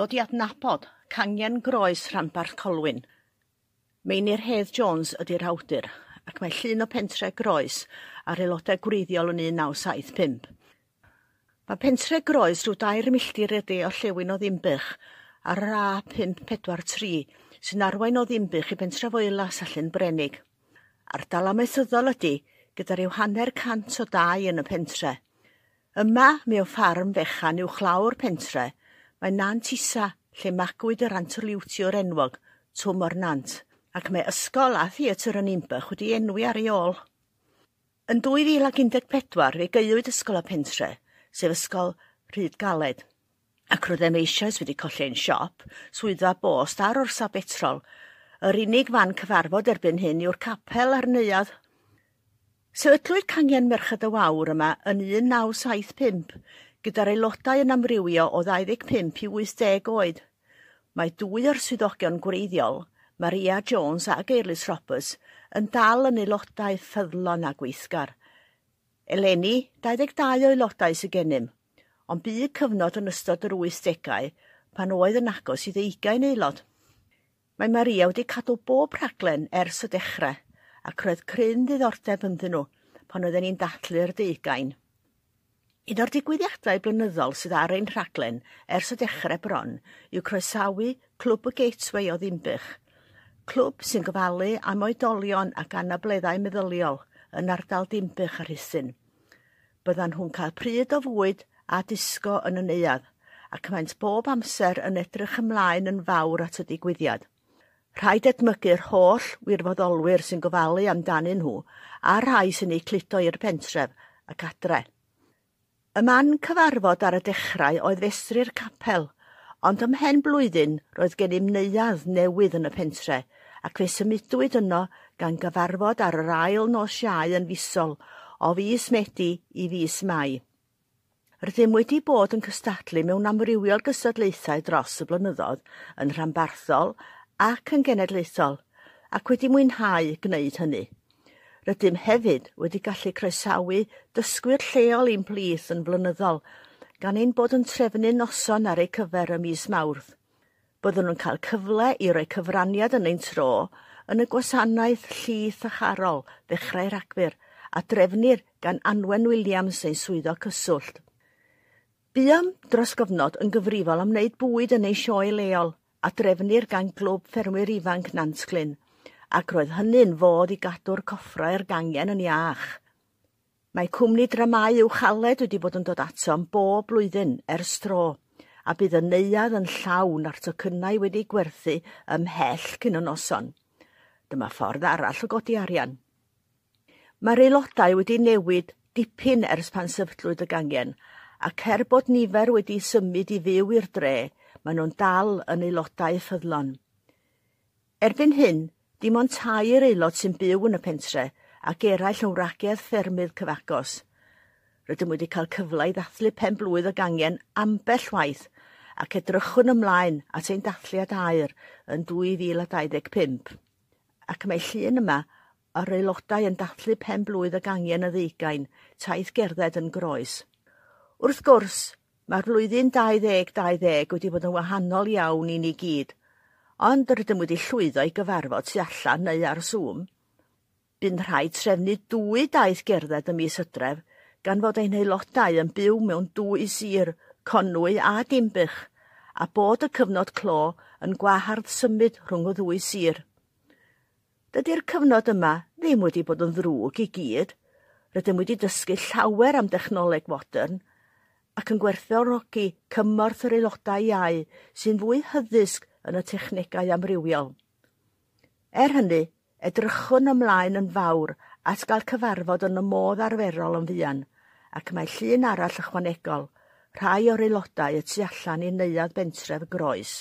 dod i adnabod cangen groes rhanbarth Colwyn. Meinir Hedd Jones ydy'r awdur, ac mae llun o pentre groes ar aelodau gwreiddiol yn 1975. Mae pentre groes rhyw dair milltir ydy o llewyn o ddimbych ar yr A543 sy'n arwain o ddimbych i pentre foelas a llyn brenig. Ardal amaethyddol ydy gyda rhyw hanner cant o dau yn y pentre. Yma, mewn ffarm fechan i'w chlaw'r pentre, Mae Nant Isa lle magwyd yr antoliwtio o'r enwog Twm o'r Nant ac mae ysgol a theatr yn Nimbych wedi enwi ar ei ôl. Yn 2014 fe geuwyd ysgol y pentre, sef ysgol Rhyd Galed, ac roedd em eisoes wedi colli'n siop, swyddfa bost ar orsa betrol. Yr unig fan cyfarfod erbyn hyn yw'r capel ar neuad. Sefydlwyd cangen Merched y Wawr yma yn 1975 gyda'r aelodau yn amrywio o 25 i 80 oed. Mae dwy o'r swyddogion gwreiddiol, Maria Jones a Eilis Roberts, yn dal yn aelodau ffyddlon a gweithgar. Eleni, 22 o aelodau sy'n gennym, ond bu cyfnod yn ystod yr 80au pan oedd yn agos i ddeugain aelod. Mae Maria wedi cadw bob rhaglen ers y dechrau ac roedd cryn ddiddordeb ynddyn nhw pan oedden ni'n datlu'r deugain. Un o'r digwyddiadau blynyddol sydd ar ein rhaglen ers y dechrau bron yw croesawu Clwb y Gateway o Ddimbych, clwb sy'n gofalu am oedolion ac anableddau meddyliol yn ardal Dinbych a Rhysyn. Byddan nhw'n cael pryd o fwyd a disgo yn y neuad, ac maent bob amser yn edrych ymlaen yn fawr at y digwyddiad. Rhaid edmygu'r holl wirfoddolwyr sy'n gofalu amdanyn nhw a rhai sy'n eu cludo i'r pentref ac adre. Y man cyfarfod ar y dechrau oedd festru'r capel, ond ymhen blwyddyn roedd gen i'm neuadd newydd yn y pentre, ac fe symudwyd yno gan gyfarfod ar yr ail nos iau yn fusol o fus Medi i fus Mai. Rydym wedi bod yn cystadlu mewn amrywiol gysadlaethau dros y blynyddoedd yn rhanbarthol ac yn genedlaethol, ac wedi mwynhau gwneud hynny. Rydym hefyd wedi gallu croesawu dysgwyr lleol i'n plith yn flynyddol, gan ein bod yn trefnu noson ar eu cyfer y mis Mawrth. Byddwn nhw'n cael cyfle i roi cyfraniad yn ein tro yn y gwasanaeth llith charol ddechrau'r agfyr a drefnir gan Anwen Williams ein swyddo cyswllt. Buam dros gofnod yn gyfrifol am wneud bwyd yn ei sioe leol a drefnir gan glwb ffermwyr ifanc Nantglyn ac roedd hynny'n fod i gadw'r coffrau'r gangen yn iach. Mae cwmni dramau uwchaled wedi bod yn dod ato am bob blwyddyn ers tro, a bydd y neuad yn llawn ar tocynnau wedi gwerthu ymhell cyn y noson. Dyma ffordd arall o godi arian. Mae'r aelodau wedi newid dipyn ers pan sefydlwyd y gangen, ac er bod nifer wedi symud i fyw i'r dre, maen nhw'n dal yn aelodau ffyddlon. Erbyn hyn, Dim ond tair aelod sy'n byw yn y pentre ac eraill yn wragedd ffermydd cyfagos. Rydym wedi cael cyfle i ddathlu pen blwydd ag gangen ambell waith ac edrychwn ymlaen at ein dathliad air yn 2025. Ac mae llun yma ar aelodau yn dathlu pen blwydd ag gangen y ddeugain, taith gerdded yn groes. Wrth gwrs, mae'r flwyddyn 2020 wedi bod yn wahanol iawn i ni gyd – ond rydym wedi llwyddo i gyfarfod tu allan neu ar Zoom. Bu'n rhaid trefnu dwy daith gerdded ym mis hydref, gan fod ein aelodau yn byw mewn dwy sir, conwy a dimbych, a bod y cyfnod clo yn gwahardd symud rhwng y ddwy sir. Dydy'r cyfnod yma ddim wedi bod yn ddrwg i gyd. Rydym wedi dysgu llawer am dechnoleg modern, ac yn gwerthfawrogi cymorth yr aelodau iau sy'n fwy hyddysg yn y technegau amrywiol. Er hynny, edrychwn ymlaen yn fawr at gael cyfarfod yn y modd arferol yn fuan, ac mae llun arall ychwanegol, rhai o'r aelodau y tu allan i neuad bentref groes.